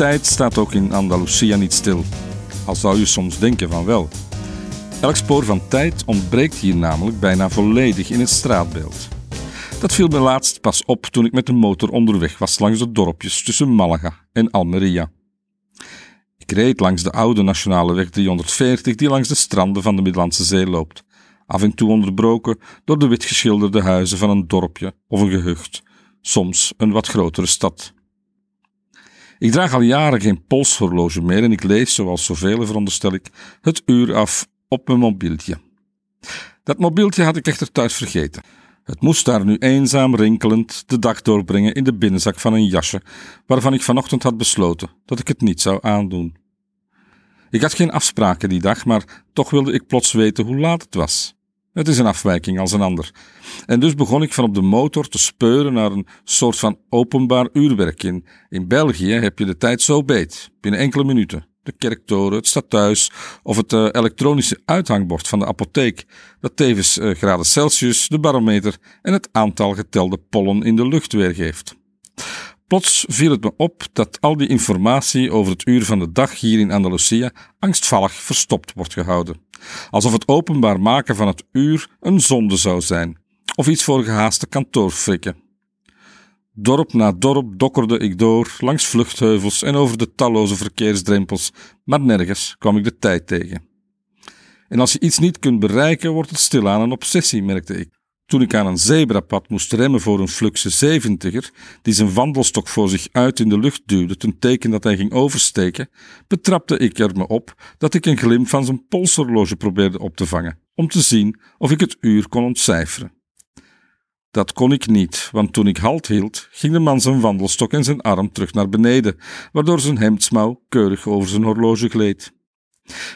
tijd staat ook in Andalusia niet stil. Al zou je soms denken van wel. Elk spoor van tijd ontbreekt hier namelijk bijna volledig in het straatbeeld. Dat viel me laatst pas op toen ik met de motor onderweg was langs de dorpjes tussen Malaga en Almeria. Ik reed langs de oude nationale weg 340 die langs de stranden van de Middellandse Zee loopt, af en toe onderbroken door de witgeschilderde huizen van een dorpje of een gehucht, soms een wat grotere stad. Ik draag al jaren geen polshorloge meer en ik lees, zoals zoveel veronderstel ik, het uur af op mijn mobieltje. Dat mobieltje had ik echter thuis vergeten. Het moest daar nu eenzaam rinkelend de dag doorbrengen in de binnenzak van een jasje, waarvan ik vanochtend had besloten dat ik het niet zou aandoen. Ik had geen afspraken die dag, maar toch wilde ik plots weten hoe laat het was. Het is een afwijking als een ander. En dus begon ik van op de motor te speuren naar een soort van openbaar uurwerk. In, in België heb je de tijd zo beet, binnen enkele minuten. De kerktoren, het stadhuis of het uh, elektronische uithangbord van de apotheek, dat tevens uh, graden Celsius, de barometer en het aantal getelde pollen in de lucht weergeeft. Plots viel het me op dat al die informatie over het uur van de dag hier in Andalusia angstvallig verstopt wordt gehouden. Alsof het openbaar maken van het uur een zonde zou zijn, of iets voor gehaaste kantoorfrikken. Dorp na dorp dokkerde ik door, langs vluchtheuvels en over de talloze verkeersdrempels, maar nergens kwam ik de tijd tegen. En als je iets niet kunt bereiken, wordt het stilaan een obsessie, merkte ik. Toen ik aan een zebrapad moest remmen voor een fluxe zeventiger, die zijn wandelstok voor zich uit in de lucht duwde ten teken dat hij ging oversteken, betrapte ik er me op dat ik een glimp van zijn polshorloge probeerde op te vangen, om te zien of ik het uur kon ontcijferen. Dat kon ik niet, want toen ik halt hield, ging de man zijn wandelstok en zijn arm terug naar beneden, waardoor zijn hemdsmouw keurig over zijn horloge gleed.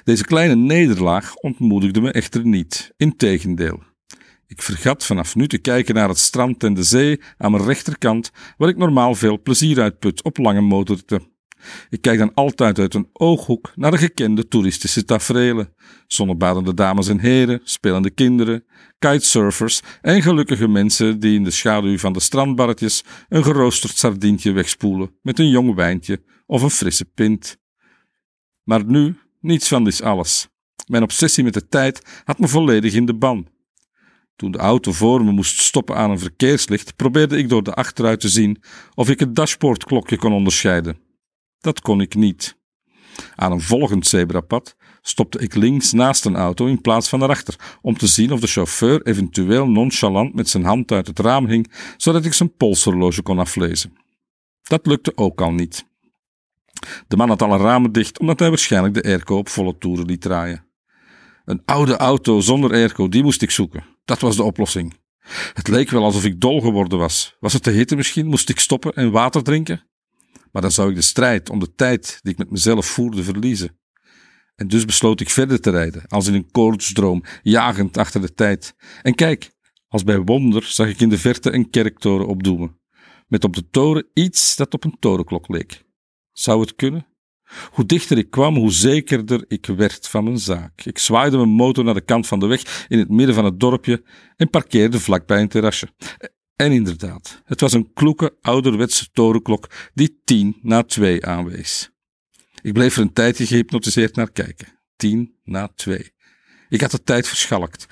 Deze kleine nederlaag ontmoedigde me echter niet, integendeel. Ik vergat vanaf nu te kijken naar het strand en de zee aan mijn rechterkant, waar ik normaal veel plezier uitput op lange motorten. Ik kijk dan altijd uit een ooghoek naar de gekende toeristische taferelen. Zonnebadende dames en heren, spelende kinderen, kitesurfers en gelukkige mensen die in de schaduw van de strandbarretjes een geroosterd sardientje wegspoelen met een jong wijntje of een frisse pint. Maar nu niets van dit alles. Mijn obsessie met de tijd had me volledig in de ban. Toen de auto voor me moest stoppen aan een verkeerslicht, probeerde ik door de achteruit te zien of ik het dashboardklokje kon onderscheiden. Dat kon ik niet. Aan een volgend zebrapad stopte ik links naast een auto in plaats van erachter, om te zien of de chauffeur eventueel nonchalant met zijn hand uit het raam hing, zodat ik zijn polshorloge kon aflezen. Dat lukte ook al niet. De man had alle ramen dicht, omdat hij waarschijnlijk de airco op volle toeren liet draaien. Een oude auto zonder airco, die moest ik zoeken. Dat was de oplossing. Het leek wel alsof ik dol geworden was. Was het te hitte misschien? Moest ik stoppen en water drinken? Maar dan zou ik de strijd om de tijd die ik met mezelf voerde verliezen. En dus besloot ik verder te rijden, als in een koortsdroom, jagend achter de tijd. En kijk, als bij wonder zag ik in de verte een kerktoren opdoemen, met op de toren iets dat op een torenklok leek. Zou het kunnen? Hoe dichter ik kwam, hoe zekerder ik werd van mijn zaak. Ik zwaaide mijn motor naar de kant van de weg in het midden van het dorpje en parkeerde vlakbij een terrasje. En inderdaad, het was een kloeke ouderwetse torenklok die tien na twee aanwees. Ik bleef er een tijdje gehypnotiseerd naar kijken. Tien na twee. Ik had de tijd verschalkt.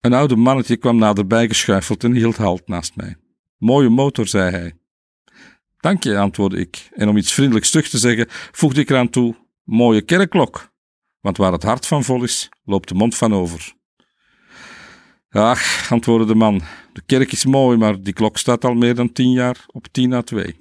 Een oude mannetje kwam naderbij geschuifeld en hield halt naast mij. Mooie motor, zei hij. Dank je, antwoordde ik. En om iets vriendelijks terug te zeggen, voegde ik eraan toe: Mooie kerkklok. Want waar het hart van vol is, loopt de mond van over. Ach, antwoordde de man, de kerk is mooi, maar die klok staat al meer dan tien jaar op tien na twee.